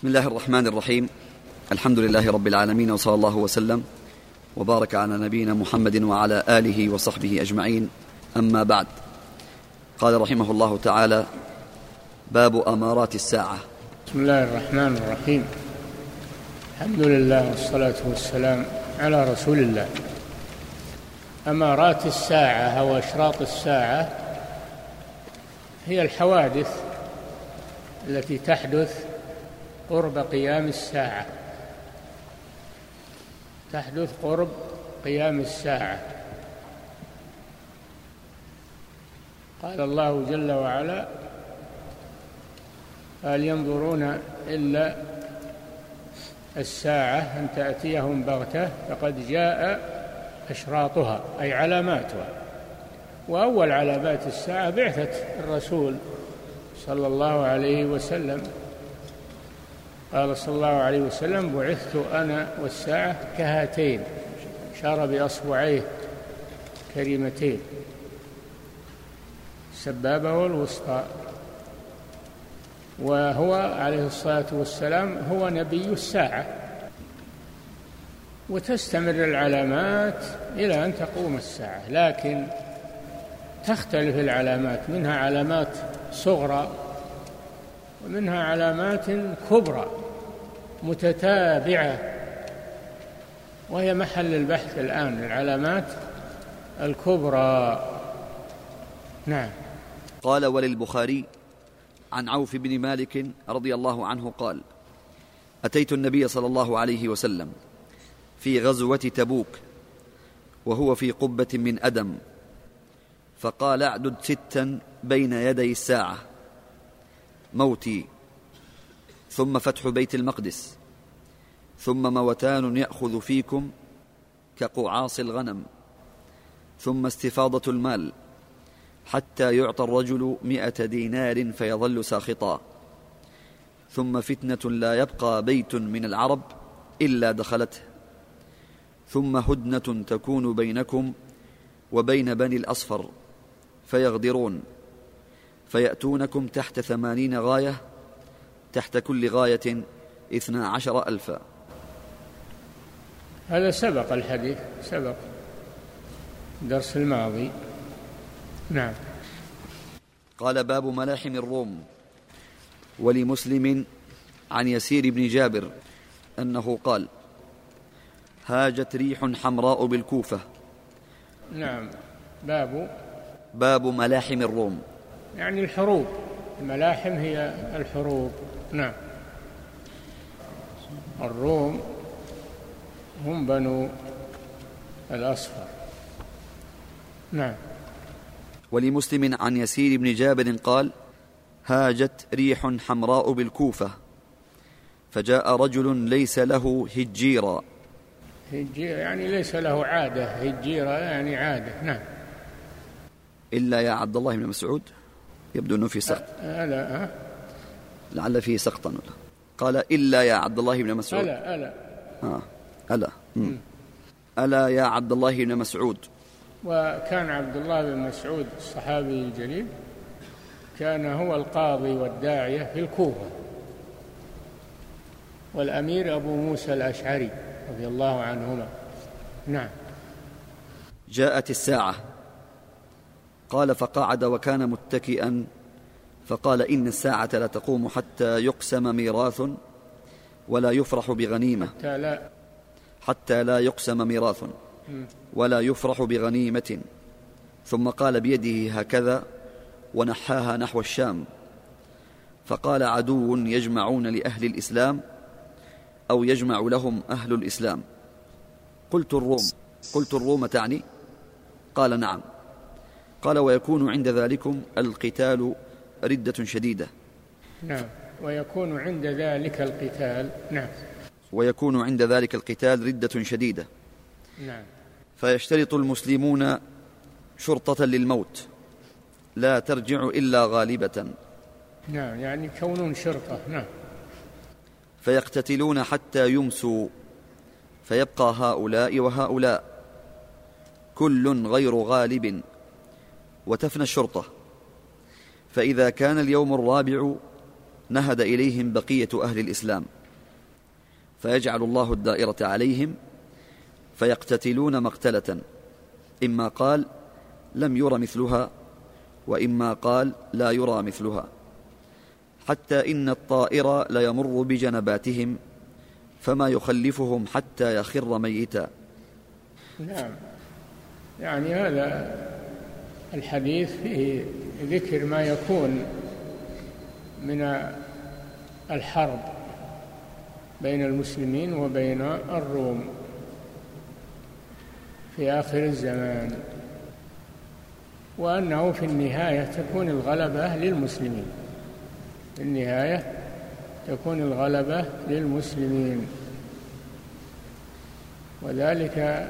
بسم الله الرحمن الرحيم. الحمد لله رب العالمين وصلى الله وسلم وبارك على نبينا محمد وعلى آله وصحبه أجمعين. أما بعد قال رحمه الله تعالى باب أمارات الساعة. بسم الله الرحمن الرحيم. الحمد لله والصلاة والسلام على رسول الله. أمارات الساعة أو أشراط الساعة هي الحوادث التي تحدث قرب قيام الساعة. تحدث قرب قيام الساعة. قال الله جل وعلا هل ينظرون إلا الساعة أن تأتيهم بغتة؟ فقد جاء أشراطها أي علاماتها. وأول علامات الساعة بعثة الرسول صلى الله عليه وسلم. قال صلى الله عليه وسلم بعثت أنا والساعة كهاتين أشار بأصبعيه كريمتين السبابة والوسطى. وهو عليه الصلاة والسلام هو نبي الساعة. وتستمر العلامات إلى أن تقوم الساعة لكن تختلف العلامات منها علامات صغرى ومنها علامات كبرى متتابعة وهي محل البحث الآن العلامات الكبرى. نعم. قال وللبخاري عن عوف بن مالك رضي الله عنه قال أتيت النبي صلى الله عليه وسلم في غزوة تبوك وهو في قبة من أدم فقال اعدد ستا بين يدي الساعة. موتي. ثم فتح بيت المقدس. ثم موتان يأخذ فيكم كقعاص الغنم. ثم استفاضة المال. حتى يعطى الرجل مائه دينار فيظل ساخطا. ثم فتنة لا يبقى بيت من العرب إلا دخلته. ثم هدنة تكون بينكم وبين بني الأصفر فيغدرون. فيأتونكم تحت ثمانين غاية تحت كل غاية اثنا عشر ألفا هذا سبق الحديث سبق الدرس الماضي. نعم. قال باب ملاحم الروم ولمسلم عن يسير بن جابر أنه قال هاجت ريح حمراء بالكوفة. نعم. باب؟ باب ملاحم الروم. يعني الحروب. الملاحم هي الحروب. نعم. الروم هم بنو الأصفر. نعم. ولمسلم عن يسير بن جابر قال هاجت ريح حمراء بالكوفة فجاء رجل ليس له هجيرا. هجيرة يعني ليس له عادة. هجيرة يعني عادة. نعم. إلا يا عبد الله بن مسعود. يبدو أنه في سقط. ألا ها لعل فيه سقطا. قال إلا يا عبد الله بن مسعود. ألا ألا. آه. ألا. مم. ألا يا عبد الله بن مسعود. وكان عبد الله بن مسعود الصحابي الجليل كان هو القاضي والداعية في الكوفة. والأمير أبو موسى الأشعري رضي الله عنهما. نعم. جاءت الساعة. قال فقعد وكان متكئا فقال إن الساعة لا تقوم حتى يقسم ميراث ولا يفرح بغنيمة. حتى لا. حتى لا يقسم ميراث ولا يفرح بغنيمة. ثم قال بيده هكذا ونحاها نحو الشام. فقال عدو يجمعون لأهل الإسلام أو يجمع لهم أهل الإسلام. قلت الروم قلت الروم تعني؟ قال نعم. قال ويكون عند ذلكم القتال ردة شديدة. نعم. ويكون عند ذلك القتال. نعم. ويكون عند ذلك القتال ردة شديدة. نعم. فيشترط المسلمون شرطة للموت. لا ترجع إلا غالبة. نعم. يعني كونون شرطة. نعم. فيقتتلون حتى يمسوا. فيبقى هؤلاء وهؤلاء. كل غير غالب. وتفنى الشرطة. فإذا كان اليوم الرابع نهد إليهم بقية أهل الإسلام. فيجعل الله الدائرة عليهم فيقتتلون مقتلة. إما قال لم ير مثلها وإما قال لا يرى مثلها. حتى إن الطائر ليمر بجنباتهم فما يخلفهم حتى يخر ميتا. نعم. يعني هذا الحديث فيه ذكر ما يكون من الحرب بين المسلمين وبين الروم في آخر الزمان وأنه في النهاية تكون الغلبة للمسلمين. في النهاية تكون الغلبة للمسلمين. وذلك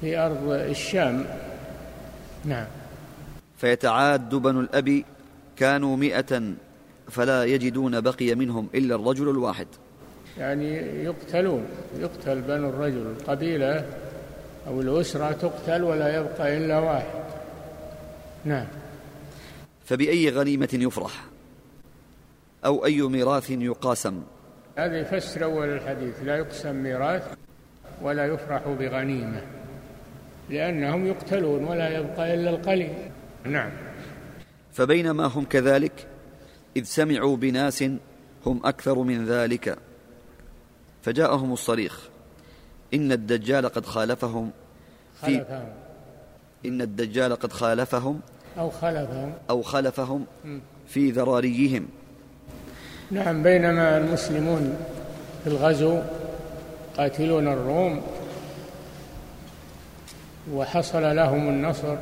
في أرض الشام. نعم. فيتعاد بنو الأب كانوا مئة فلا يجدون بقي منهم إلا الرجل الواحد. يعني يقتلون يقتل بنو الرجل القبيلة أو الأسرة تقتل ولا يبقى إلا واحد. نعم. فبأي غنيمة يفرح؟ أو أي ميراث يقاسم؟ هذا يفسر أول الحديث لا يقسم ميراث ولا يفرح بغنيمة. لأنهم يقتلون ولا يبقى إلا القليل. نعم. فبينما هم كذلك إذ سمعوا بناس هم أكثر من ذلك فجاءهم الصريخ إن الدجال قد خالفهم في خلفهم إن الدجال قد خالفهم أو خلفهم أو خلفهم في ذراريهم. نعم بينما المسلمون في الغزو قاتلون الروم وحصل لهم النصر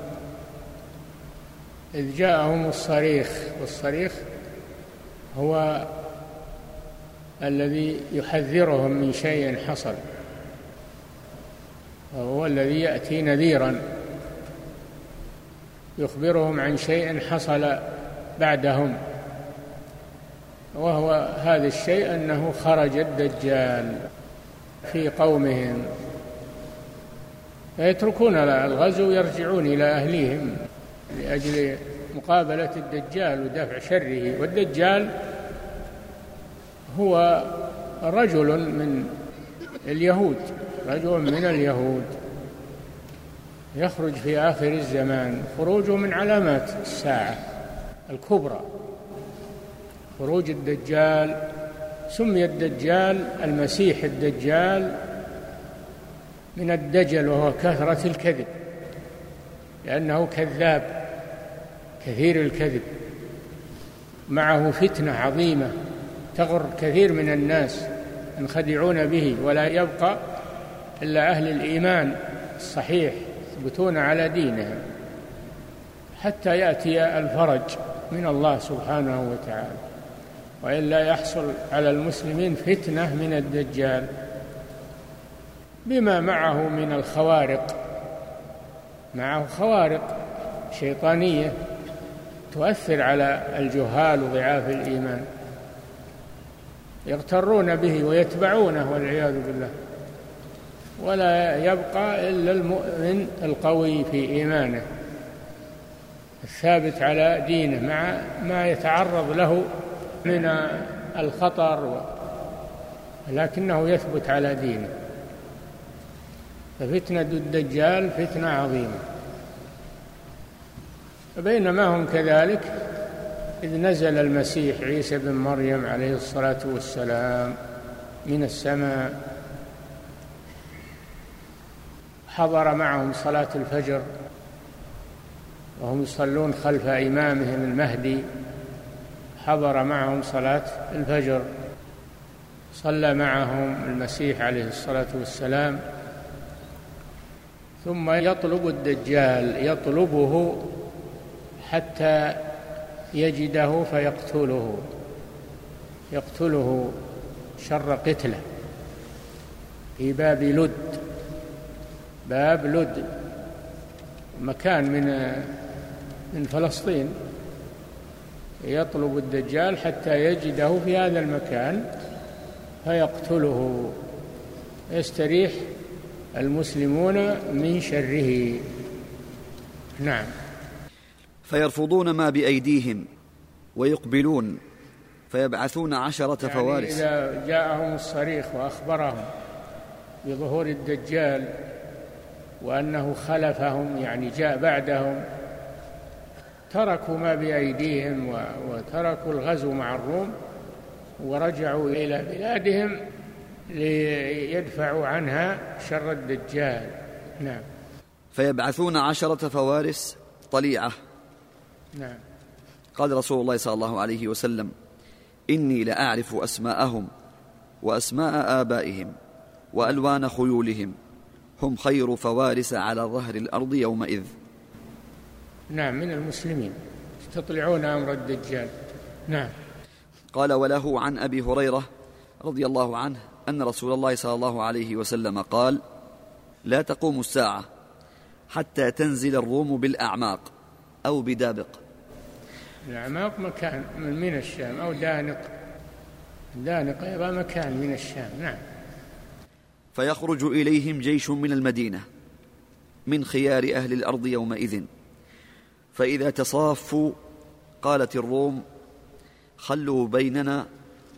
إذ جاءهم الصريخ والصريخ هو الذي يحذرهم من شيء حصل وهو الذي يأتي نذيرا يخبرهم عن شيء حصل بعدهم وهو هذا الشيء أنه خرج الدجال في قومهم. فيتركون الغزو ويرجعون إلى أهليهم لأجل مقابلة الدجال ودفع شره. والدجال هو رجل من اليهود رجل من اليهود. يخرج في آخر الزمان. خروجه من علامات الساعة الكبرى. خروج الدجال سمي الدجال المسيح الدجال. من الدجل وهو كثرة الكذب لأنه كذاب كثير الكذب. معه فتنة عظيمة تغر كثير من الناس ينخدعون به ولا يبقى إلا أهل الإيمان الصحيح يثبتون على دينهم. حتى يأتي الفرج من الله سبحانه وتعالى وإلا يحصل على المسلمين فتنة من الدجال. بما معه من الخوارق. معه خوارق شيطانية تؤثر على الجهال وضعاف الإيمان. يغترون به ويتبعونه والعياذ بالله. ولا يبقى إلا المؤمن القوي في إيمانه الثابت على دينه مع ما يتعرض له من الخطر لكنه يثبت على دينه. ففتنة الدجال فتنة عظيمة. فبينما هم كذلك إذ نزل المسيح عيسى بن مريم عليه الصلاة والسلام من السماء حضر معهم صلاة الفجر وهم يصلون خلف إمامهم المهدي حضر معهم صلاة الفجر. صلى معهم المسيح عليه الصلاة والسلام ثم يطلب الدجال يطلبه حتى يجده فيقتله يقتله شر قتله. في باب لد باب لد مكان من من فلسطين. يطلب الدجال حتى يجده في هذا المكان فيقتله. يستريح المسلمون من شره. نعم. فيرفضون ما بأيديهم ويقبلون فيبعثون عشرة يعني فوارس. إذا جاءهم الصريخ وأخبرهم بظهور الدجال وأنه خلفهم يعني جاء بعدهم تركوا ما بأيديهم وتركوا الغزو مع الروم ورجعوا إلى بلادهم ليدفعوا عنها شر الدجال. نعم. فيبعثون عشرة فوارس طليعة. نعم. قال رسول الله صلى الله عليه وسلم إني لأعرف أسماءهم وأسماء آبائهم وألوان خيولهم. هم خير فوارس على ظهر الأرض يومئذ. نعم من المسلمين. يستطلعون أمر الدجال. نعم. قال وله عن أبي هريرة رضي الله عنه أن رسول الله صلى الله عليه وسلم قال لا تقوم الساعة حتى تنزل الروم بالأعماق أو بدابق. الأعماق مكان من الشام أو دانق. دانق أيضا مكان من الشام نعم. فيخرج إليهم جيش من المدينة من خيار أهل الأرض يومئذ. فإذا تصافوا قالت الروم خلوا بيننا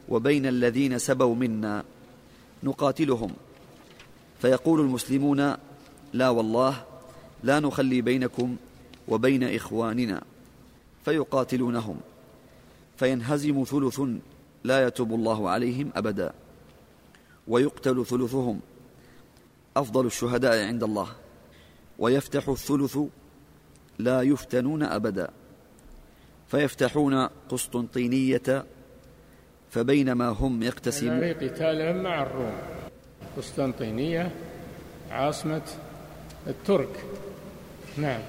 وبين الذين سبوا منا. نقاتلهم. فيقول المسلمون لا والله لا نخلي بينكم وبين إخواننا. فيقاتلونهم. فينهزم ثلث لا يتوب الله عليهم أبدا. ويقتل ثلثهم. أفضل الشهداء عند الله. ويفتح الثلث لا يفتنون أبدا. فيفتحون قسطنطينية فبينما هم يقتسمون. في قتالهم مع الروم. قسطنطينية عاصمة الترك. نعم.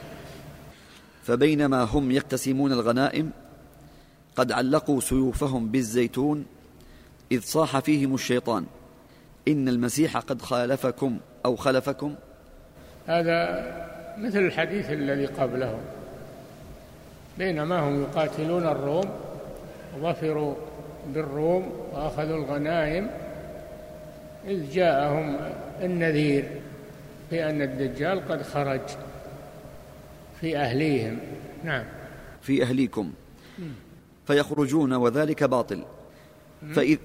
فبينما هم يقتسمون الغنائم قد علقوا سيوفهم بالزيتون إذ صاح فيهم الشيطان. إن المسيح قد خالفكم أو خلفكم. هذا مثل الحديث الذي قبله. بينما هم يقاتلون الروم ظفروا بالروم وأخذوا الغنائم إذ جاءهم النذير بأن الدجال قد خرج في أهليهم. نعم. في أهليكم. فيخرجون وذلك باطل. فإذ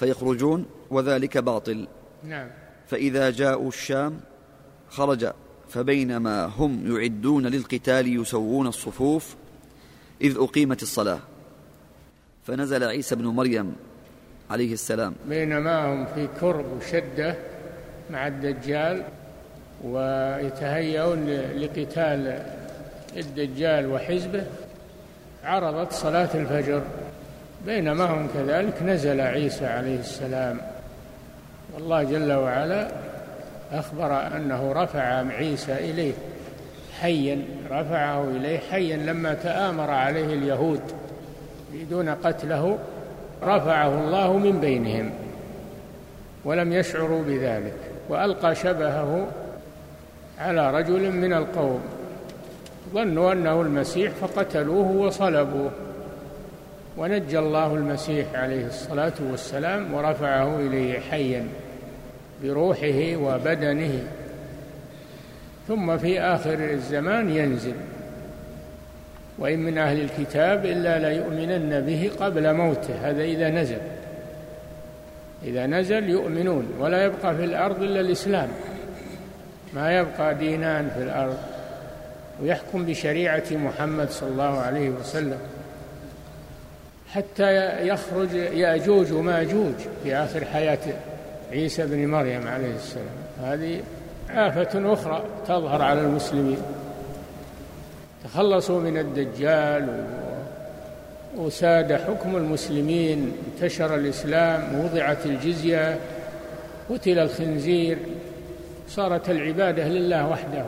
فيخرجون وذلك باطل. نعم. فإذا جاءوا الشام خرج فبينما هم يعدون للقتال يسوون الصفوف إذ أقيمت الصلاة. فنزل عيسى بن مريم عليه السلام. بينما هم في كرب وشدة مع الدجال ويتهيئون لقتال الدجال وحزبه عرضت صلاة الفجر. بينما هم كذلك نزل عيسى عليه السلام. والله جل وعلا أخبر أنه رفع عيسى إليه حيا رفعه إليه حيا لما تآمر عليه اليهود. يريدون قتله رفعه الله من بينهم ولم يشعروا بذلك وألقى شبهه على رجل من القوم. ظنوا أنه المسيح فقتلوه وصلبوه. ونجى الله المسيح عليه الصلاة والسلام ورفعه إليه حيا بروحه وبدنه. ثم في آخر الزمان ينزل. وإن من أهل الكتاب إلا ليؤمنن به قبل موته. هذا إذا نزل. إذا نزل يؤمنون ولا يبقى في الأرض إلا الإسلام. ما يبقى دينان في الأرض. ويحكم بشريعة محمد صلى الله عليه وسلم. حتى يخرج يأجوج ومأجوج في آخر حياة عيسى بن مريم عليه السلام. هذه آفة أخرى تظهر على المسلمين. تخلصوا من الدجال وساد حكم المسلمين انتشر الإسلام وضعت الجزية قتل الخنزير. صارت العبادة لله وحده.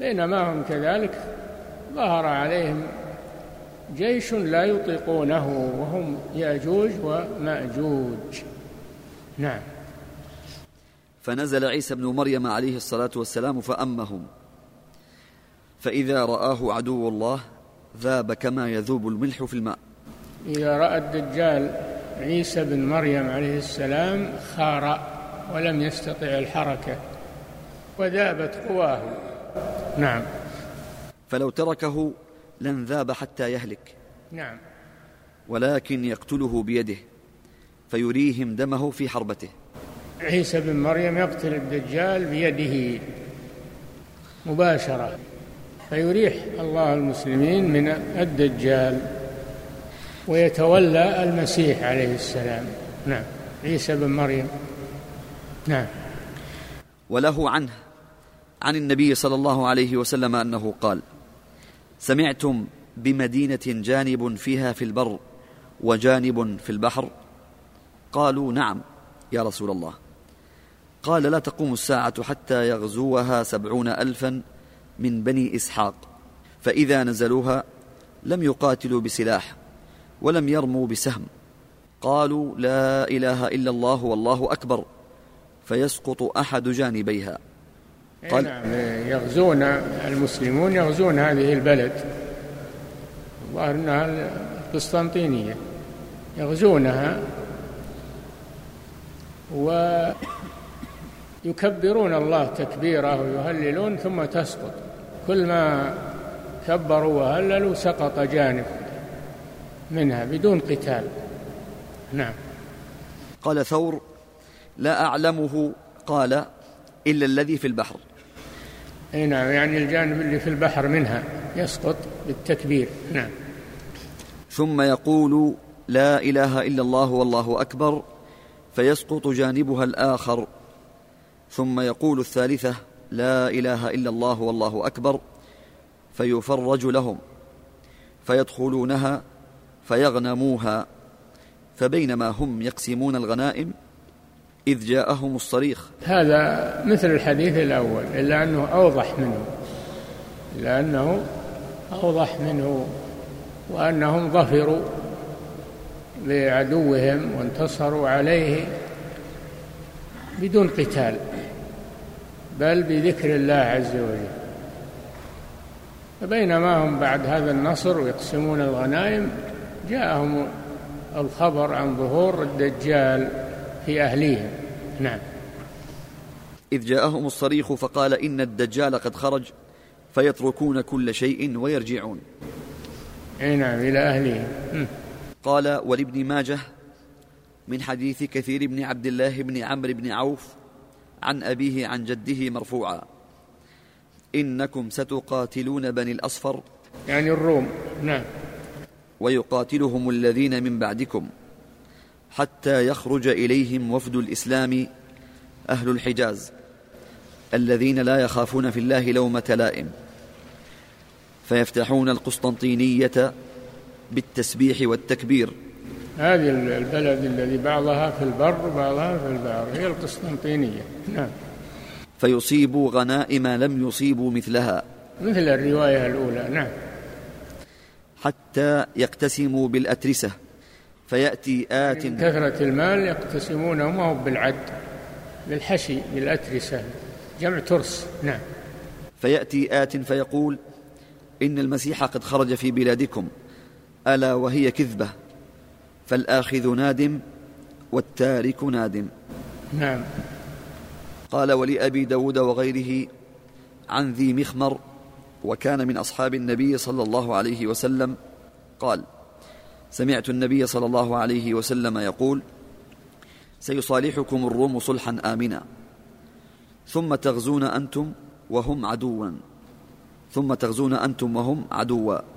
بينما هم كذلك ظهر عليهم جيش لا يطيقونه وهم يأجوج ومأجوج. نعم. فنزل عيسى ابن مريم عليه الصلاة والسلام فأمهم. فإذا رآه عدو الله ذاب كما يذوب الملح في الماء. إذا رأى الدجال عيسى بن مريم عليه السلام خار ولم يستطع الحركة وذابت قواه. نعم. فلو تركه لانذاب حتى يهلك. نعم. ولكن يقتله بيده فيريهم دمه في حربته. عيسى بن مريم يقتل الدجال بيده مباشرة. فيريح الله المسلمين من الدجال ويتولى المسيح عليه السلام. نعم. عيسى بن مريم. نعم. وله عنه عن النبي صلى الله عليه وسلم أنه قال سمعتم بمدينة جانب فيها في البر وجانب في البحر؟ قالوا نعم يا رسول الله. قال لا تقوم الساعة حتى يغزوها سبعون الفا من بني إسحاق فإذا نزلوها لم يقاتلوا بسلاح ولم يرموا بسهم. قالوا لا إله إلا الله والله أكبر فيسقط أحد جانبيها. قال نعم يغزون المسلمون يغزون هذه البلد. الظاهر انها القسطنطينية. يغزونها ويكبرون الله تكبيره ويهللون ثم تسقط. كل ما كبروا وهللوا سقط جانب منها بدون قتال. نعم. قال ثور لا أعلمه قال إلا الذي في البحر. أي نعم يعني الجانب اللي في البحر منها يسقط بالتكبير. نعم. ثم يقول لا إله إلا الله والله أكبر فيسقط جانبها الآخر. ثم يقول الثالثة لا إله إلا الله والله أكبر فيفرج لهم فيدخلونها فيغنموها فبينما هم يقسمون الغنائم إذ جاءهم الصريخ. هذا مثل الحديث الأول إلا أنه أوضح منه إلا أنه أوضح منه وأنهم ظفروا بعدوهم وانتصروا عليه بدون قتال. بل بذكر الله عز وجل. فبينما هم بعد هذا النصر ويقسمون الغنائم جاءهم الخبر عن ظهور الدجال في أهليهم. نعم. إذ جاءهم الصريخ فقال إن الدجال قد خرج فيتركون كل شيء ويرجعون. أي نعم إلى أهلهم قال ولابن ماجه من حديث كثير بن عبد الله بن عمرو بن عوف عن أبيه عن جده مرفوعا. إنكم ستقاتلون بني الأصفر. يعني الروم. نعم. ويقاتلهم الذين من بعدكم حتى يخرج إليهم وفد الإسلام أهل الحجاز الذين لا يخافون في الله لومة لائم. فيفتحون القسطنطينية بالتسبيح والتكبير. هذه البلد الذي بعضها في البر وبعضها في البحر. هي القسطنطينية. نعم. فيصيبوا غنائم لم يصيبوا مثلها. مثل الرواية الأولى. نعم. حتى يقتسموا بالأترسة. فيأتي آت كثرة المال يقتسمونه ما هو بالعد. بالحشي بالأترسة. جمع ترس. نعم. فيأتي آت فيقول إن المسيح قد خرج في بلادكم. ألا وهي كذبة. فالآخذ نادم والتارك نادم. نعم. قال ولأبي داود وغيره عن ذي مخمر وكان من أصحاب النبي صلى الله عليه وسلم قال سمعت النبي صلى الله عليه وسلم يقول سيصالحكم الروم صلحا آمنا ثم تغزون أنتم وهم عدوا ثم تغزون أنتم وهم عدوا.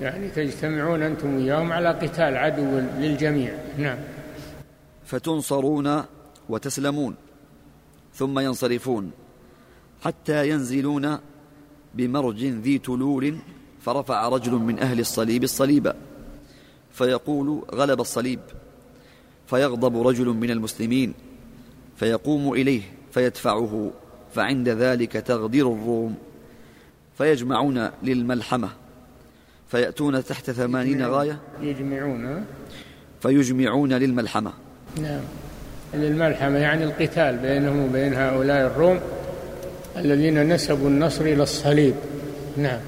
يعني تجتمعون أنتم وياهم على قتال عدو للجميع. نعم. فتنصرون وتسلمون ثم ينصرفون حتى ينزلون بمرج ذي تلول فرفع رجل من أهل الصليب الصليب فيقول غلب الصليب فيغضب رجل من المسلمين فيقوم إليه فيدفعه فعند ذلك تغدير الروم فيجمعون للملحمة. فيأتون تحت ثمانين غاية؟ يجمعون فيجمعون للملحمة. نعم. للملحمة يعني القتال بينهم وبين هؤلاء الروم الذين نسبوا النصر إلى الصليب. نعم.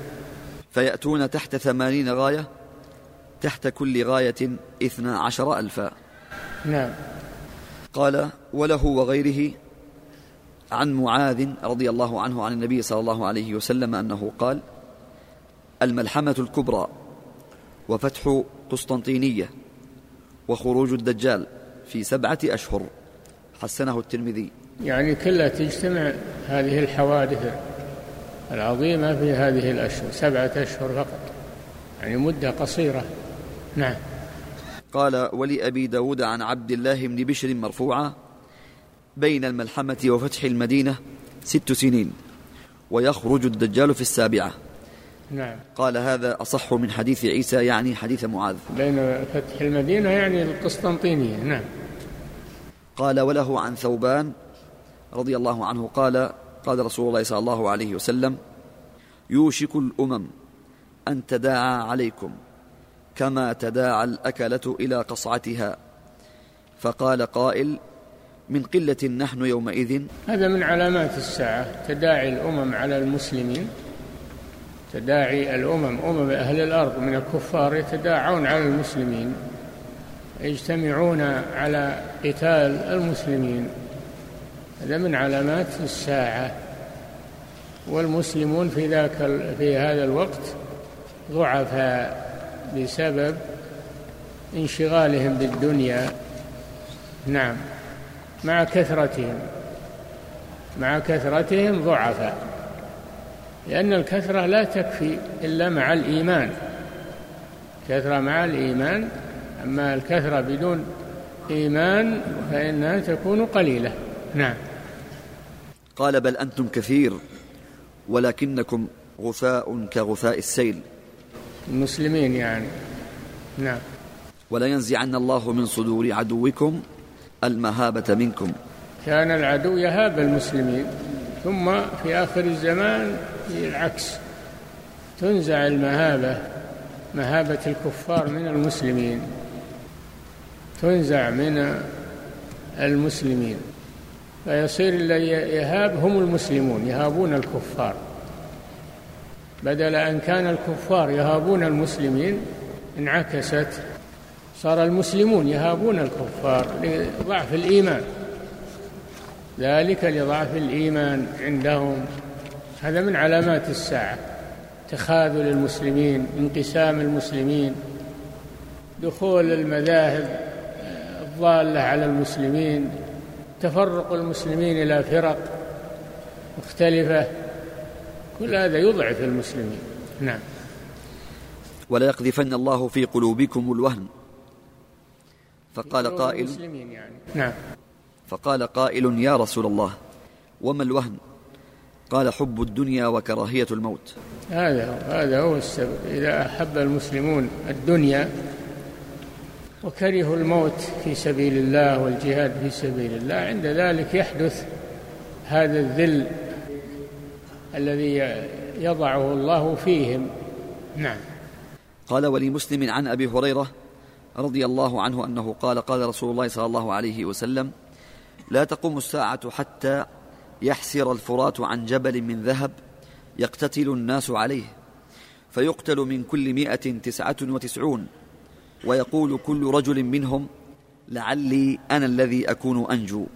فيأتون تحت ثمانين غاية؟ تحت كل غاية اثنا عشر ألفا. نعم. قال وله وغيره عن معاذ رضي الله عنه عن النبي صلى الله عليه وسلم أنه قال الملحمة الكبرى وفتح قسطنطينية وخروج الدجال في سبعة أشهر. حسنه الترمذي. يعني كلها تجتمع هذه الحوادث العظيمة في هذه الأشهر سبعة أشهر فقط. يعني مدة قصيرة. نعم. قال ولأبي داود عن عبد الله بن بشر مرفوعة بين الملحمة وفتح المدينة ست سنين ويخرج الدجال في السابعة. نعم. قال هذا أصح من حديث عيسى يعني حديث معاذ. بين فتح المدينة يعني القسطنطينية نعم. قال وله عن ثوبان رضي الله عنه قال قال رسول الله صلى الله عليه وسلم يوشك الأمم أن تداعى عليكم كما تداعى الأكلة إلى قصعتها. فقال قائل من قلة نحن يومئذ؟ هذا من علامات الساعة تداعي الأمم على المسلمين تداعي الأمم أمم أهل الأرض من الكفار يتداعون على المسلمين يجتمعون على قتال المسلمين. هذا من علامات الساعة. والمسلمون في ذاك في هذا الوقت ضعفاء بسبب انشغالهم بالدنيا. نعم. مع كثرتهم. مع كثرتهم ضعفاء. لأن الكثرة لا تكفي إلا مع الإيمان. كثرة مع الإيمان أما الكثرة بدون إيمان فإنها تكون قليلة. نعم. قال بل أنتم كثير ولكنكم غثاء كغثاء السيل. المسلمين يعني. نعم. ولا ينزعن الله من صدور عدوكم المهابة منكم. كان العدو يهاب المسلمين ثم في آخر الزمان العكس. تنزع المهابة مهابة الكفار من المسلمين. تنزع من المسلمين. فيصير الذي يهاب هم المسلمون يهابون الكفار. بدل أن كان الكفار يهابون المسلمين انعكست صار المسلمون يهابون الكفار لضعف الإيمان. ذلك لضعف الإيمان عندهم. هذا من علامات الساعة. تخاذل المسلمين انقسام المسلمين دخول المذاهب الضالة على المسلمين تفرق المسلمين إلى فرق مختلفة. كل هذا يضعف المسلمين. نعم. ولا يقذفن الله في قلوبكم الوهن فقال قائل يعني. نعم. فقال قائل يا رسول الله وما الوهن قال حب الدنيا وكراهية الموت. هذا هو هذا هو السبب. إذا أحب المسلمون الدنيا وكرهوا الموت في سبيل الله والجهاد في سبيل الله عند ذلك يحدث هذا الذل الذي يضعه الله فيهم. نعم. قال ولمسلم عن أبي هريرة رضي الله عنه أنه قال قال رسول الله صلى الله عليه وسلم لا تقوم الساعة حتى يحسر الفرات عن جبل من ذهب يقتتل الناس عليه فيقتل من كل مائه تسعة وتسعون ويقول كل رجل منهم لعلي أنا الذي أكون أنجو.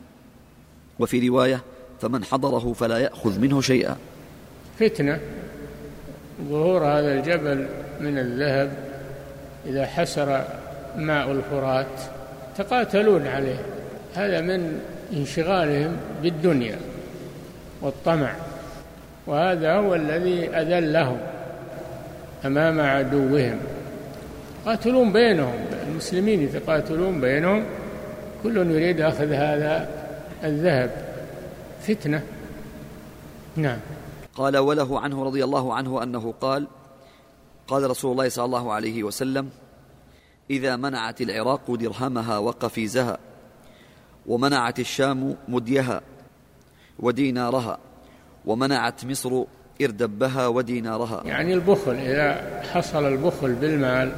وفي رواية فمن حضره فلا يأخذ منه شيئا. فتنة ظهور هذا الجبل من الذهب إذا حسر ماء الفرات تقاتلون عليه. هذا من انشغالهم بالدنيا. والطمع وهذا هو الذي أذلهم أمام عدوهم. يقاتلون بينهم المسلمين يتقاتلون بينهم كل يريد أخذ هذا الذهب. فتنة. نعم. قال وله عنه رضي الله عنه أنه قال قال رسول الله صلى الله عليه وسلم إذا منعت العراق درهمها وقفيزها ومنعت الشام مديها ودينارها. ومنعت مصر إردبها ودينارها. يعني البخل إذا حصل البخل بالمال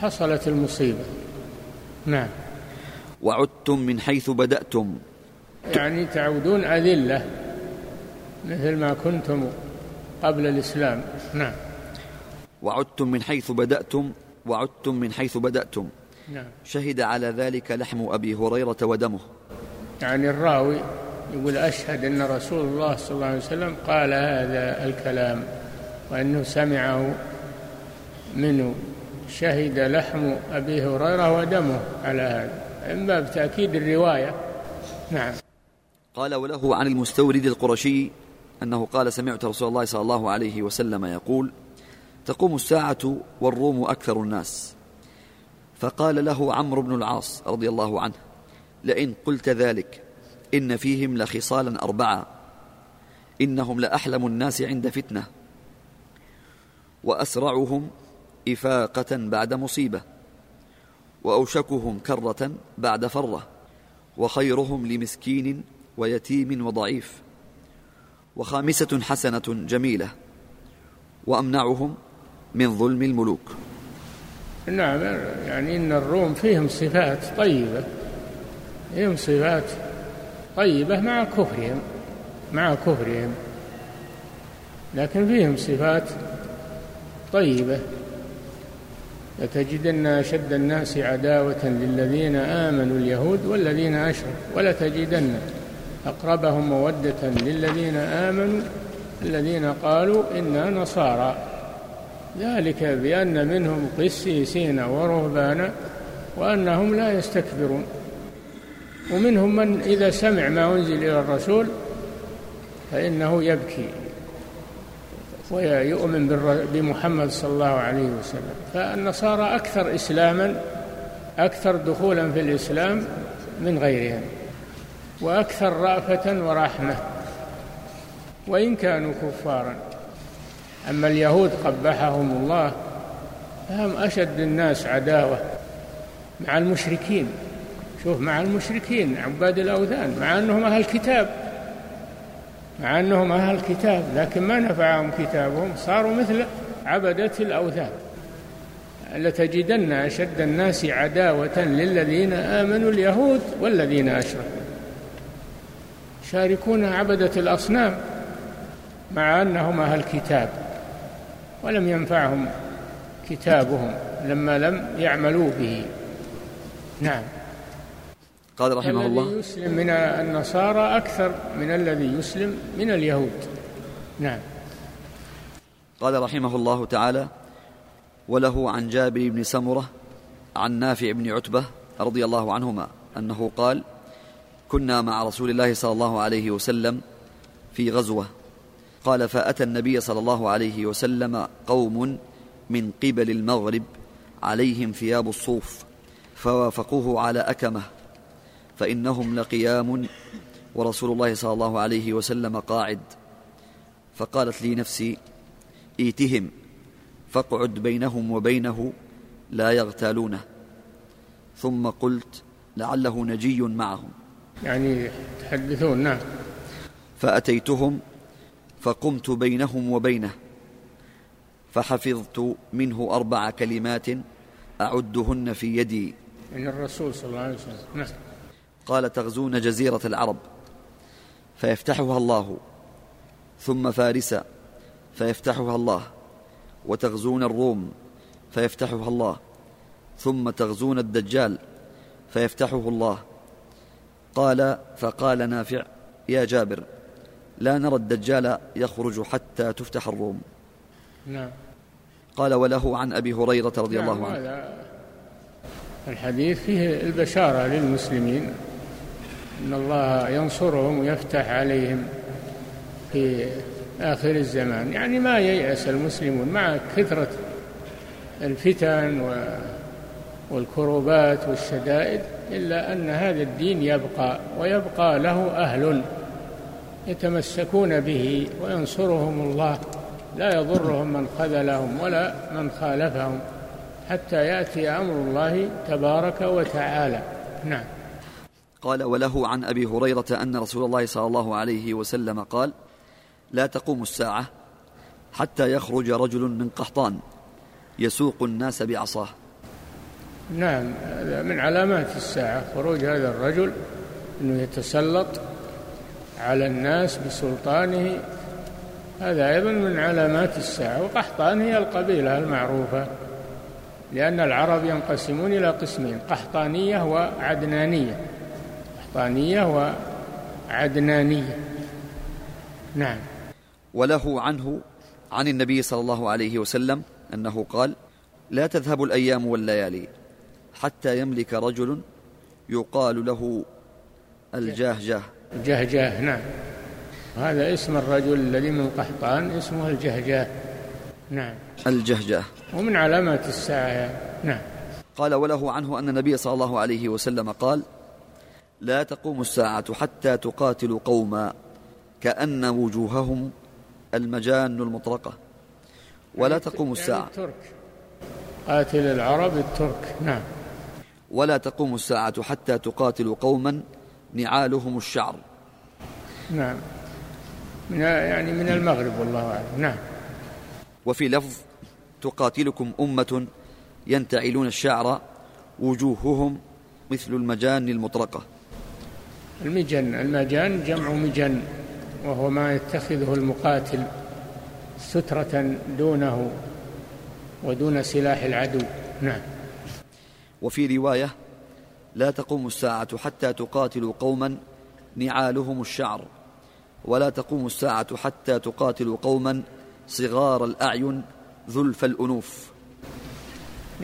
حصلت المصيبة. نعم. وعدتم من حيث بدأتم. يعني تعودون أذلة مثل ما كنتم قبل الإسلام. نعم. وعدتم من حيث بدأتم. وعدتم من حيث بدأتم. نعم. شهد على ذلك لحم أبي هريرة ودمه. يعني الراوي يقول أشهد أن رسول الله صلى الله عليه وسلم قال هذا الكلام وأنه سمعه منه شهد لحم أبي هريرة ودمه على هذا. إما بتأكيد الرواية. نعم. قال وله عن المستورد القرشي أنه قال سمعت رسول الله صلى الله عليه وسلم يقول تقوم الساعة والروم أكثر الناس. فقال له عمرو بن العاص رضي الله عنه لئن قلت ذلك إن فيهم لخصالا أربعة. إنهم لأحلم الناس عند فتنة. وأسرعهم إفاقة بعد مصيبة. وأوشكهم كرة بعد فرة. وخيرهم لمسكين ويتيم وضعيف. وخامسة حسنة جميلة. وأمنعهم من ظلم الملوك. نعم يعني إن الروم فيهم صفات طيبة. فيهم صفات طيبة مع كفرهم مع كفرهم. لكن فيهم صفات طيبة. لتجدن أشد الناس عداوة للذين آمنوا اليهود والذين أشركوا. ولتجدن أقربهم مودة للذين آمنوا الذين قالوا إنا نصارى. ذلك بأن منهم قسيسين ورهبانا وأنهم لا يستكبرون. ومنهم من إذا سمع ما أنزل إلى الرسول فإنه يبكي ويؤمن بمحمد صلى الله عليه وسلم. فالنصارى أكثر إسلاما أكثر دخولا في الإسلام من غيرهم وأكثر رأفة ورحمة وإن كانوا كفارا. أما اليهود قبحهم الله فهم أشد الناس عداوة مع المشركين. شوف مع المشركين عباد الأوثان مع أنهم أهل كتاب. مع أنهم أهل كتاب لكن ما نفعهم كتابهم صاروا مثل عبدة الأوثان. لتجدن أشد الناس عداوة للذين آمنوا اليهود والذين أشركوا. يشاركون عبدة الأصنام مع أنهم أهل كتاب ولم ينفعهم كتابهم لما لم يعملوا به. نعم. قال رحمه الله. الذي يسلم من النصارى أكثر من الذي يسلم من اليهود. نعم. قال رحمه الله تعالى وله عن جابر بن سمرة عن نافع بن عتبة رضي الله عنهما أنه قال كنا مع رسول الله صلى الله عليه وسلم في غزوة. قال فأتى النبي صلى الله عليه وسلم قوم من قبل المغرب عليهم ثياب الصوف فوافقوه على أكمة. فإنهم لقيام ورسول الله صلى الله عليه وسلم قاعد. فقالت لي نفسي إيتهم فاقعد بينهم وبينه لا يغتالونه. ثم قلت لعله نجي معهم. يعني تحدثون نعم. فأتيتهم فقمت بينهم وبينه فحفظت منه أربع كلمات أعدهن في يدي. من يعني الرسول صلى الله عليه وسلم نعم. قال تغزون جزيرة العرب. فيفتحها الله. ثم فارس. فيفتحها الله. وتغزون الروم. فيفتحها الله. ثم تغزون الدجال. فيفتحه الله. قال فقال نافع يا جابر لا نرى الدجال يخرج حتى تفتح الروم. نعم. قال وله عن أبي هريرة رضي نعم الله عنه. هذا الحديث فيه البشارة للمسلمين. أن الله ينصرهم ويفتح عليهم في آخر الزمان. يعني ما ييأس المسلمون مع كثرة الفتن والكروبات والشدائد إلا أن هذا الدين يبقى ويبقى له أهل يتمسكون به وينصرهم الله. لا يضرهم من خذلهم ولا من خالفهم حتى يأتي أمر الله تبارك وتعالى. نعم. قال وله عن أبي هريرة أن رسول الله صلى الله عليه وسلم قال لا تقوم الساعة حتى يخرج رجل من قحطان يسوق الناس بعصاه. نعم هذا من علامات الساعة خروج هذا الرجل إنه يتسلط على الناس بسلطانه. هذا أيضا من علامات الساعة وقحطان هي القبيلة المعروفة لأن العرب ينقسمون إلى قسمين قحطانية وعدنانية. قحطانية وعدنانية. نعم. وله عنه عن النبي صلى الله عليه وسلم أنه قال لا تذهب الأيام والليالي حتى يملك رجل يقال له الجهجه. الجهجاه نعم. هذا اسم الرجل الذي من قحطان اسمه الجهجاه نعم. الجهجاه ومن علامات الساعة نعم. قال وله عنه أن النبي صلى الله عليه وسلم قال لا تقوم الساعة حتى تقاتل قوما كأن وجوههم المجان المطرقة. ولا يعني تقوم الساعة. يعني الترك. قاتل العرب الترك نعم. ولا تقوم الساعة حتى تقاتل قوما نعالهم الشعر. نعم. من يعني من المغرب والله أعلم. نعم. وفي لفظ تقاتلكم أمة ينتعلون الشعر وجوههم مثل المجان المطرقة. المجن المجان جمع مجن وهو ما يتخذه المقاتل سترة دونه ودون سلاح العدو. نعم. وفي رواية لا تقوم الساعة حتى تقاتل قوما نعالهم الشعر ولا تقوم الساعة حتى تقاتل قوما صغار الأعين ذلف الأنوف.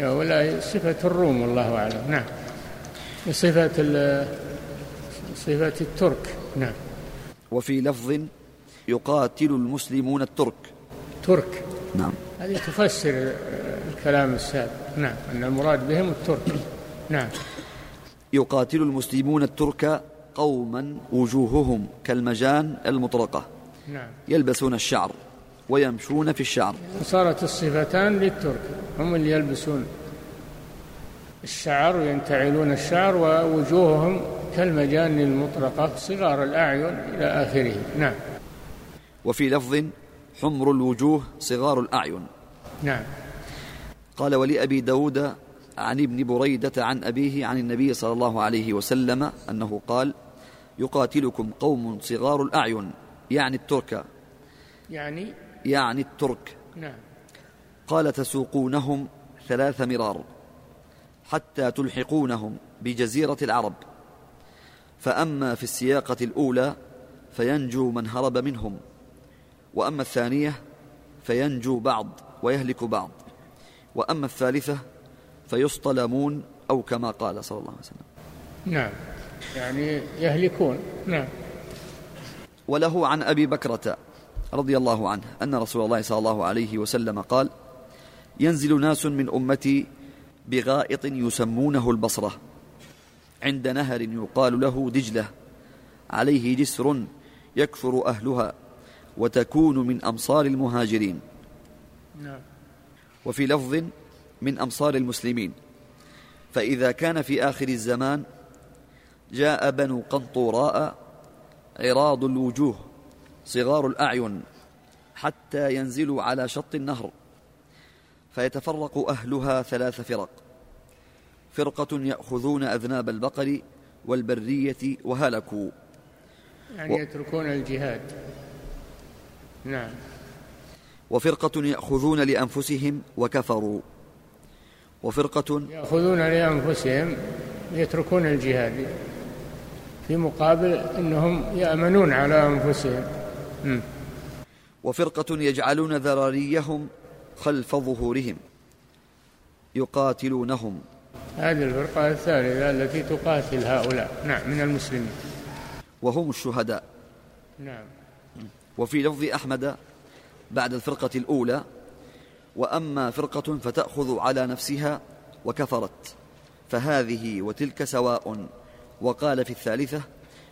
ولا صفة الروم والله أعلم. نعم. صفة صفة الترك. نعم. وفي لفظ يقاتل المسلمون الترك. ترك. نعم. هذه تفسر الكلام السابق. نعم. أن المراد بهم الترك. نعم. يقاتل المسلمون الترك قوما وجوههم كالمجان المطرقة. نعم. يلبسون الشعر ويمشون في الشعر. صارت الصفتان للترك. هم اللي يلبسون الشعر وينتعلون الشعر ووجوههم كالمجان المطرقة صغار الأعين إلى آخره. نعم. وفي لفظ حمر الوجوه صغار الأعين. نعم. قال ولأبي داود عن ابن بريدة عن أبيه عن النبي صلى الله عليه وسلم أنه قال يقاتلكم قوم صغار الأعين يعني الترك. يعني؟ يعني الترك. نعم. قال تسوقونهم ثلاث مرار حتى تلحقونهم بجزيرة العرب. فأما في السياقة الأولى فينجو من هرب منهم وأما الثانية فينجو بعض ويهلك بعض وأما الثالثة فيصطلمون أو كما قال صلى الله عليه وسلم. نعم. يعني يهلكون. نعم. وله عن أبي بكرة رضي الله عنه أن رسول الله صلى الله عليه وسلم قال ينزل ناس من أمتي بغائط يسمونه البصرة. عند نهر يقال له دجلة عليه جسر يكثر أهلها وتكون من أمصار المهاجرين. نعم. وفي لفظ من أمصار المسلمين فإذا كان في آخر الزمان جاء بنو قنطوراء عراض الوجوه صغار الأعين حتى ينزلوا على شط النهر فيتفرق أهلها ثلاث فرق. فرقة يأخذون أذناب البقر والبرية وهلكوا. يعني يتركون الجهاد. نعم. وفرقة يأخذون لأنفسهم وكفروا. وفرقة يأخذون لأنفسهم يتركون الجهاد. في مقابل أنهم يأمنون على أنفسهم. م. وفرقة يجعلون ذراريهم خلف ظهورهم يقاتلونهم. هذه الفرقة الثالثة التي تقاتل هؤلاء. نعم من المسلمين. وهم الشهداء. نعم. وفي لفظ أحمد بعد الفرقة الأولى وأما فرقة فتأخذ على نفسها وكفرت. فهذه وتلك سواء. وقال في الثالثة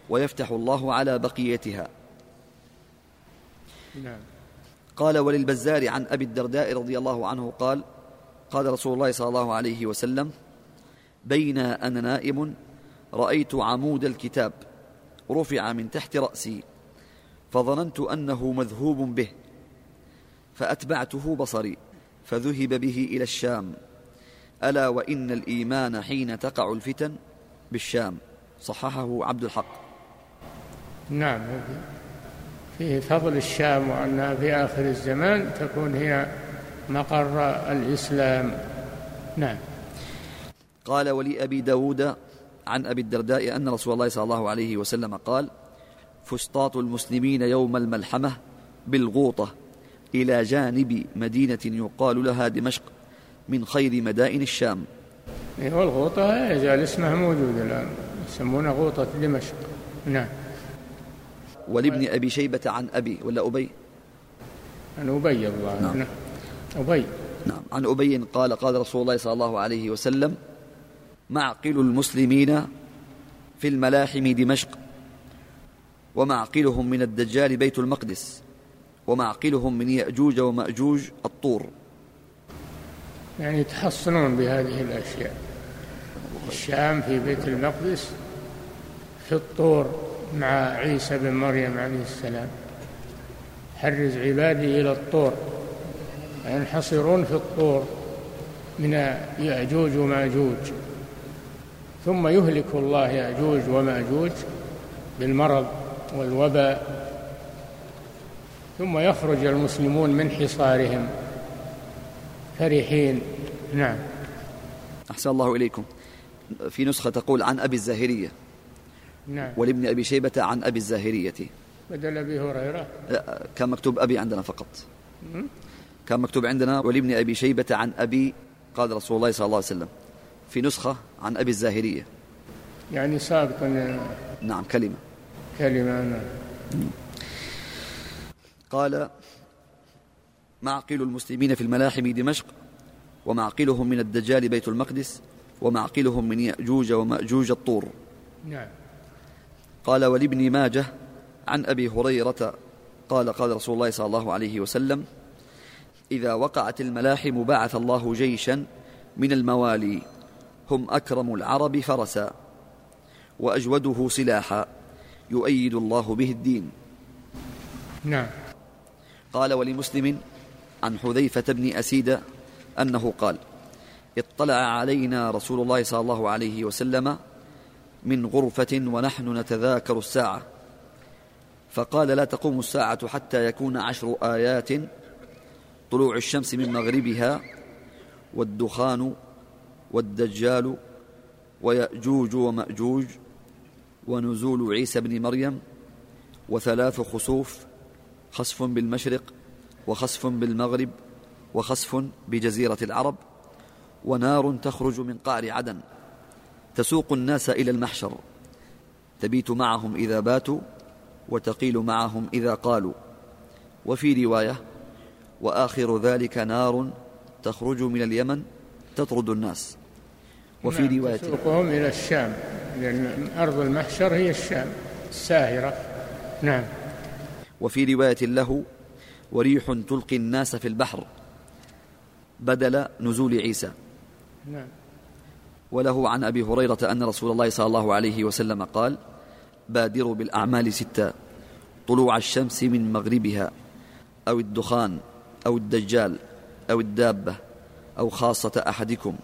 ويفتح الله على بقيتها. نعم. قال وللبزار عن أبي الدرداء رضي الله عنه قال قال رسول الله صلى الله عليه وسلم بين أنا نائم رأيت عمود الكتاب رفع من تحت رأسي فظننت أنه مذهوب به فأتبعته بصري فذهب به إلى الشام. ألا وإن الإيمان حين تقع الفتن بالشام صححه عبد الحق. نعم فيه فضل الشام وأنها في آخر الزمان تكون هي مقر الإسلام. نعم. قال ولأبي داود عن أبي الدرداء أن رسول الله صلى الله عليه وسلم قال فسطاط المسلمين يوم الملحمة بالغوطة إلى جانب مدينة يقال لها دمشق من خير مدائن الشام. والغوطة يزال اسمها موجود الآن يسمونها غوطة دمشق. نعم. ولابن أبي شيبة عن أبي ولا أبي؟ عن أبي الله. نعم. نعم. أبي. نعم. عن أبي قال قال رسول الله صلى الله عليه وسلم معقل المسلمين في الملاحم دمشق ومعقلهم من الدجال بيت المقدس ومعقلهم من يأجوج ومأجوج الطور. يعني يتحصنون بهذه الأشياء. الشام في بيت المقدس في الطور مع عيسى بن مريم عليه السلام. حرز عبادي إلى الطور. ينحصرون في الطور من يأجوج ومأجوج. ثم يهلك الله يأجوج ومأجوج بالمرض والوباء ثم يخرج المسلمون من حصارهم. فرحين. نعم. أحسن الله إليكم. في نسخة تقول عن أبي الزاهرية. نعم. ولابن أبي شيبة عن أبي الزاهرية. بدل أبي هريرة. كان مكتوب أبي عندنا فقط. كان مكتوب عندنا ولابن أبي شيبة عن أبي قال رسول الله صلى الله عليه وسلم. في نسخة عن أبي الزاهرية. يعني سابقا نعم كلمة. كلمة نعم. قال معقل المسلمين في الملاحم دمشق ومعقلهم من الدجال بيت المقدس ومعقلهم من يأجوج ومأجوج الطور. نعم. قال ولابن ماجه عن أبي هريرة قال قال رسول الله صلى الله عليه وسلم إذا وقعت الملاحم بعث الله جيشا من الموالي هم أكرم العرب فرسا. وأجوده سلاحا يؤيد الله به الدين. نعم. قال ولمسلم عن حذيفة بن أسيد أنه قال اطلع علينا رسول الله صلى الله عليه وسلم من غرفة ونحن نتذاكر الساعة. فقال لا تقوم الساعة حتى يكون عشر آيات طلوع الشمس من مغربها والدخان والدجال ويأجوج ومأجوج ونزول عيسى بن مريم وثلاث خسوف خسف بالمشرق وخسف بالمغرب وخسف بجزيرة العرب ونار تخرج من قعر عدن. تسوق الناس إلى المحشر. تبيت معهم إذا باتوا وتقيل معهم إذا قالوا. وفي رواية وآخر ذلك نار تخرج من اليمن تطرد الناس. وفي نعم رواية. تسوقهم إلى الشام لأن أرض المحشر هي الشام الساهرة. نعم. وفي رواية له وريح تلقي الناس في البحر بدل نزول عيسى. نعم. وله عن أبي هريرة أن رسول الله صلى الله عليه وسلم قال بادروا بالأعمال ستا طلوع الشمس من مغربها أو الدخان أو الدجال أو الدابة أو خاصة أحدكم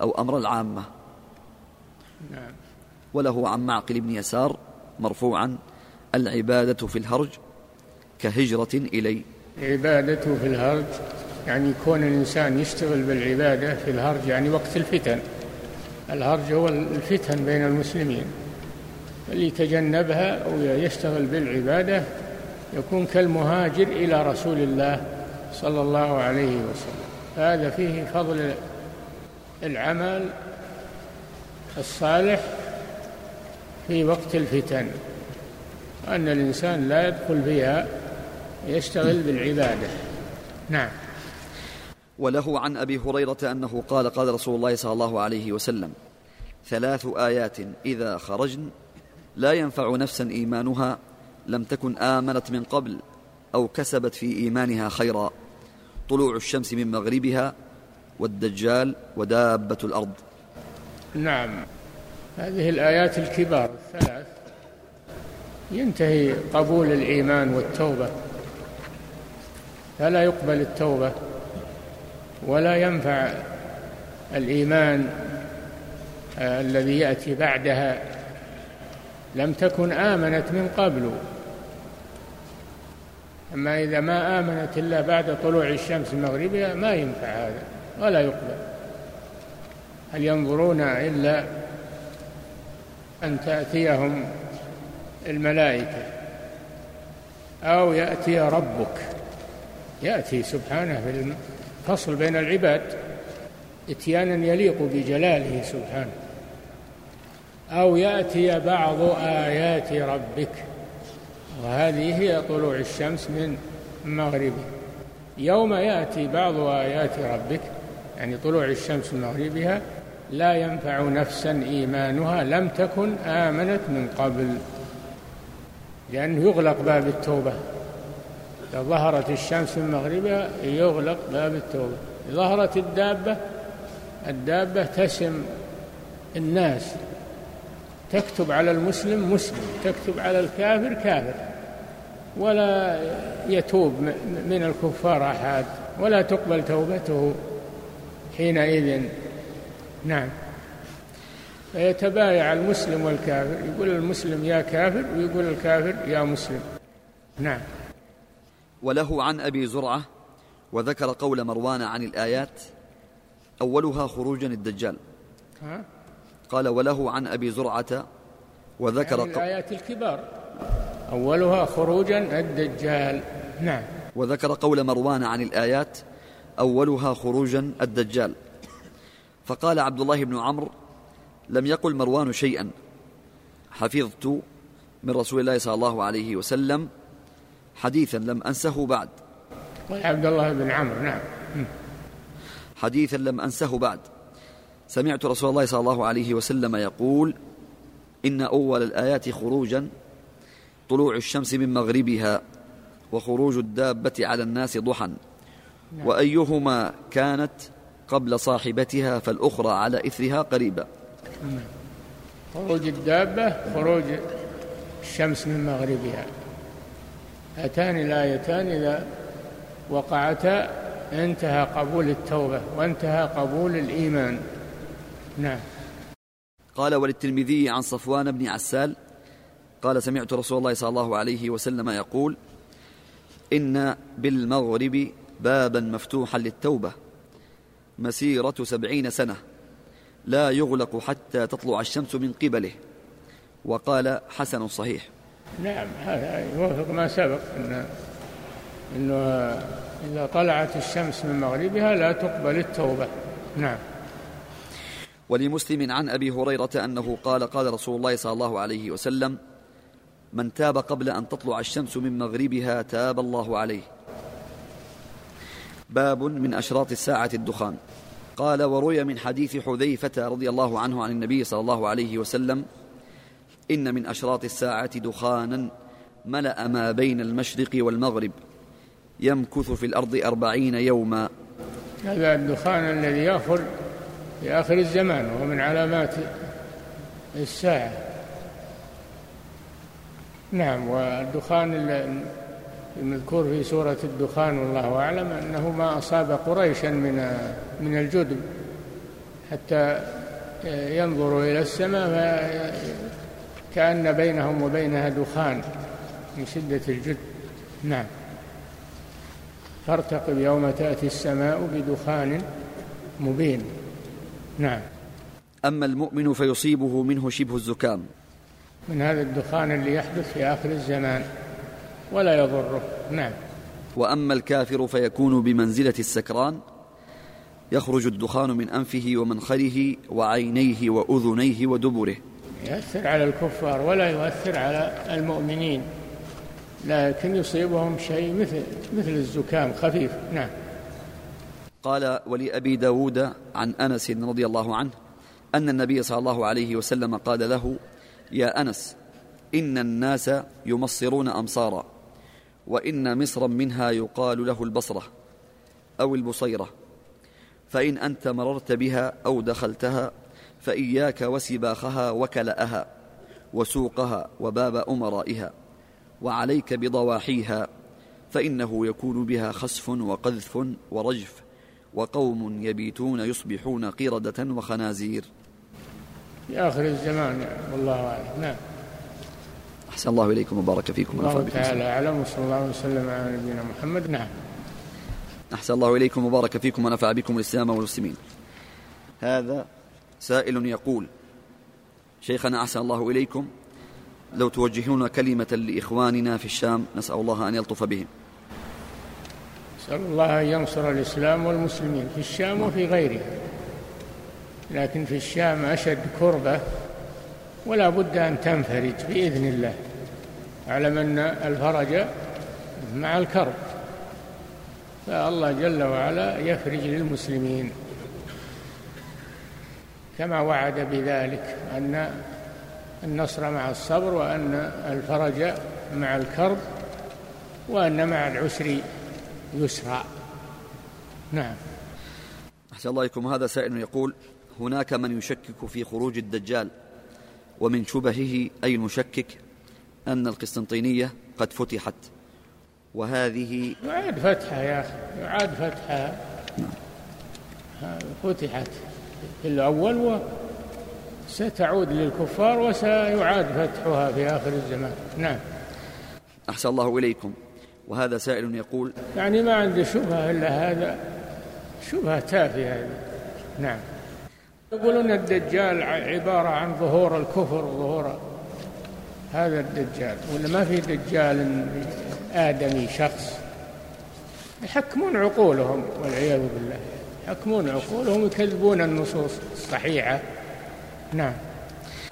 أو أمر العامة. نعم. وله عن معقل بن يسار مرفوعا العبادة في الهرج كهجرة إلي. عبادته في الهرج يعني كون الإنسان يشتغل بالعبادة في الهرج يعني وقت الفتن. الهرج هو الفتن بين المسلمين. اللي يتجنبها أو يشتغل بالعبادة يكون كالمهاجر إلى رسول الله صلى الله عليه وسلم. هذا فيه فضل العمل الصالح في وقت الفتن أن الإنسان لا يدخل فيها يشتغل بالعبادة. نعم. وله عن أبي هريرة أنه قال قال رسول الله صلى الله عليه وسلم ثلاث آيات إذا خرجن لا ينفع نفسا إيمانها لم تكن آمنت من قبل أو كسبت في إيمانها خيرا. طلوع الشمس من مغربها والدجال ودابة الأرض. نعم. هذه الآيات الكبار الثلاث ينتهي قبول الإيمان والتوبة. فلا يقبل التوبة ولا ينفع الإيمان آه، الذي يأتي بعدها. لم تكن آمنت من قبل. أما إذا ما آمنت إلا بعد طلوع الشمس مغربها ما ينفع هذا. ولا يقبل. هل ينظرون إلا أن تأتيهم الملائكة أو يأتي ربك؟ يأتي سبحانه في الفصل بين العباد. إتيانا يليق بجلاله سبحانه. أو يأتي بعض آيات ربك. وهذه هي طلوع الشمس من مغربه. يوم يأتي بعض آيات ربك يعني طلوع الشمس من مغربها لا ينفع نفسا إيمانها لم تكن آمنت من قبل. لأنه يغلق باب التوبة. إذا ظهرت الشمس من مغربها يغلق باب التوبة. ظهرت الدابة الدابة تسم الناس. تكتب على المسلم مسلم تكتب على الكافر كافر. ولا يتوب من الكفار أحد ولا تقبل توبته. حينئذ. نعم. فيتبايع المسلم والكافر. يقول المسلم يا كافر ويقول الكافر يا مسلم. نعم. وله عن أبي زرعة وذكر قول مروان عن الآيات أولها خروجا الدجال. ها؟ قال وله عن أبي زرعة وذكر يعني الآيات الكبار. أولها خروجا الدجال. نعم. وذكر قول مروان عن الآيات أولها خروجا الدجال. فقال عبد الله بن عمرو لم يقل مروان شيئا. حفظت من رسول الله صلى الله عليه وسلم حديثا لم أنسه بعد. عبد الله بن عمرو نعم. حديثا لم أنسه بعد. سمعت رسول الله صلى الله عليه وسلم يقول إن أول الآيات خروجا طلوع الشمس من مغربها وخروج الدابة على الناس ضحى. وأيهما كانت قبل صاحبتها فالأخرى على إثرها قريبا نعم. خروج الدابة خروج الشمس من مغربها. هاتان الآيتان إذا وقعتا انتهى قبول التوبة وانتهى قبول الإيمان. نعم. قال وللترمذي عن صفوان بن عسال قال سمعت رسول الله صلى الله عليه وسلم يقول إن بالمغرب بابا مفتوحا للتوبة. مسيرة سبعين سنة. لا يغلق حتى تطلع الشمس من قبله. وقال حسن صحيح. نعم هذا يوافق ما سبق أن أنه إذا طلعت الشمس من مغربها لا تقبل التوبة. نعم. ولمسلم عن أبي هريرة أنه قال قال رسول الله صلى الله عليه وسلم من تاب قبل أن تطلع الشمس من مغربها تاب الله عليه. باب من أشراط الساعة الدخان. قال وروي من حديث حذيفة رضي الله عنه عن النبي صلى الله عليه وسلم إن من أشراط الساعة دخانا ملأ ما بين المشرق والمغرب يمكث في الأرض أربعين يوما. هذا الدخان الذي يأخذ في آخر الزمان وهو من علامات الساعة. نعم والدخان المذكور في سورة الدخان والله أعلم أنه ما أصاب قريشا من من الجدب حتى ينظروا إلى السماء كأن بينهم وبينها دخان من شدة الجد. نعم. فارتقب يوم تأتي السماء بدخان مبين. نعم. أما المؤمن فيصيبه منه شبه الزكام. من هذا الدخان اللي يحدث في آخر الزمان. ولا يضره. نعم. وأما الكافر فيكون بمنزلة السكران يخرج الدخان من أنفه ومنخره وعينيه وأذنيه ودبره. يؤثر على الكفار ولا يؤثر على المؤمنين لكن يصيبهم شيء مثل مثل الزكام خفيف. نعم. قال ولأبي داود عن أنس رضي الله عنه أن النبي صلى الله عليه وسلم قال له يا أنس إن الناس يمصرون أمصارا. وإن مصرا منها يقال له البصرة أو البصيرة. فإن أنت مررت بها أو دخلتها فإياك وسباخها وكلأها وسوقها وباب أمرائها وعليك بضواحيها فإنه يكون بها خسف وقذف ورجف وقوم يبيتون يصبحون قردة وخنازير. في آخر الزمان والله أعلم. نعم. أحسن الله إليكم وبارك فيكم الله تعالى أعلم وصلى الله وسلم على نبينا محمد. نعم. أحسن الله إليكم وبارك فيكم ونفع بكم الإسلام والمسلمين. هذا سائل يقول شيخنا أحسن الله إليكم. لو توجهون كلمة لإخواننا في الشام نسأل الله أن يلطف بهم. نسأل الله أن ينصر الإسلام والمسلمين في الشام وفي غيرها. لكن في الشام أشد كربة ولا بد أن تنفرج بإذن الله. أعلم أن الفرج مع الكرب. فالله جل وعلا يفرج للمسلمين. كما وعد بذلك أن النصر مع الصبر وأن الفرج مع الكرب وأن مع العسر يسرا. نعم. أحسن الله إليكم. هذا سائل يقول هناك من يشكك في خروج الدجال ومن شبهه أي المشكك أن القسطنطينية قد فتحت. وهذه يعاد فتحها يا أخي يعاد فتحها فتحت في الأول وستعود للكفار وسيعاد فتحها في آخر الزمان. نعم. أحسن الله إليكم. وهذا سائل يقول يعني ما عنده شبهة إلا هذا شبهة تافهة نعم. يقولون الدجال عبارة عن ظهور الكفر وظهور هذا الدجال ولا ما في دجال آدمي شخص؟ يحكمون عقولهم والعياذ بالله. يحكمون عقولهم يكذبون النصوص الصحيحة. نعم.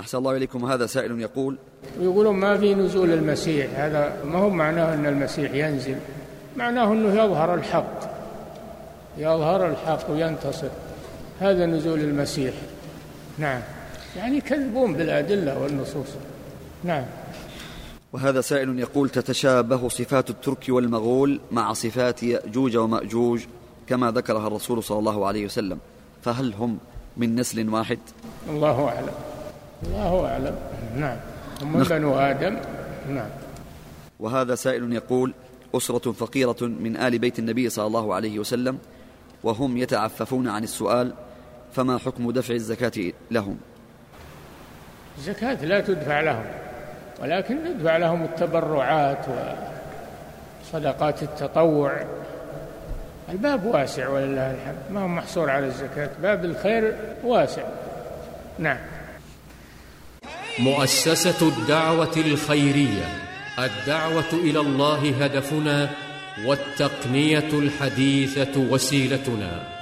أحسن الله إليكم. هذا سائل يقول ويقولون ما في نزول المسيح. هذا ما هو معناه أن المسيح ينزل؟ معناه أنه يظهر الحق. يظهر الحق وينتصر. هذا نزول المسيح. نعم. يعني يكذبون بالأدلة والنصوص. نعم. وهذا سائل يقول تتشابه صفات الترك والمغول مع صفات يأجوج ومأجوج كما ذكرها الرسول صلى الله عليه وسلم. فهل هم من نسل واحد؟ الله أعلم. الله أعلم. نعم. هم نخ... بنو آدم. نعم. وهذا سائل يقول أسرة فقيرة من آل بيت النبي صلى الله عليه وسلم وهم يتعففون عن السؤال فما حكم دفع الزكاة لهم؟ الزكاة لا تدفع لهم. ولكن ندفع لهم التبرعات وصدقات التطوع. الباب واسع ولله الحمد. ما هو محصور على الزكاة. باب الخير واسع. نعم. مؤسسة الدعوة الخيرية. الدعوة إلى الله هدفنا والتقنية الحديثة وسيلتنا.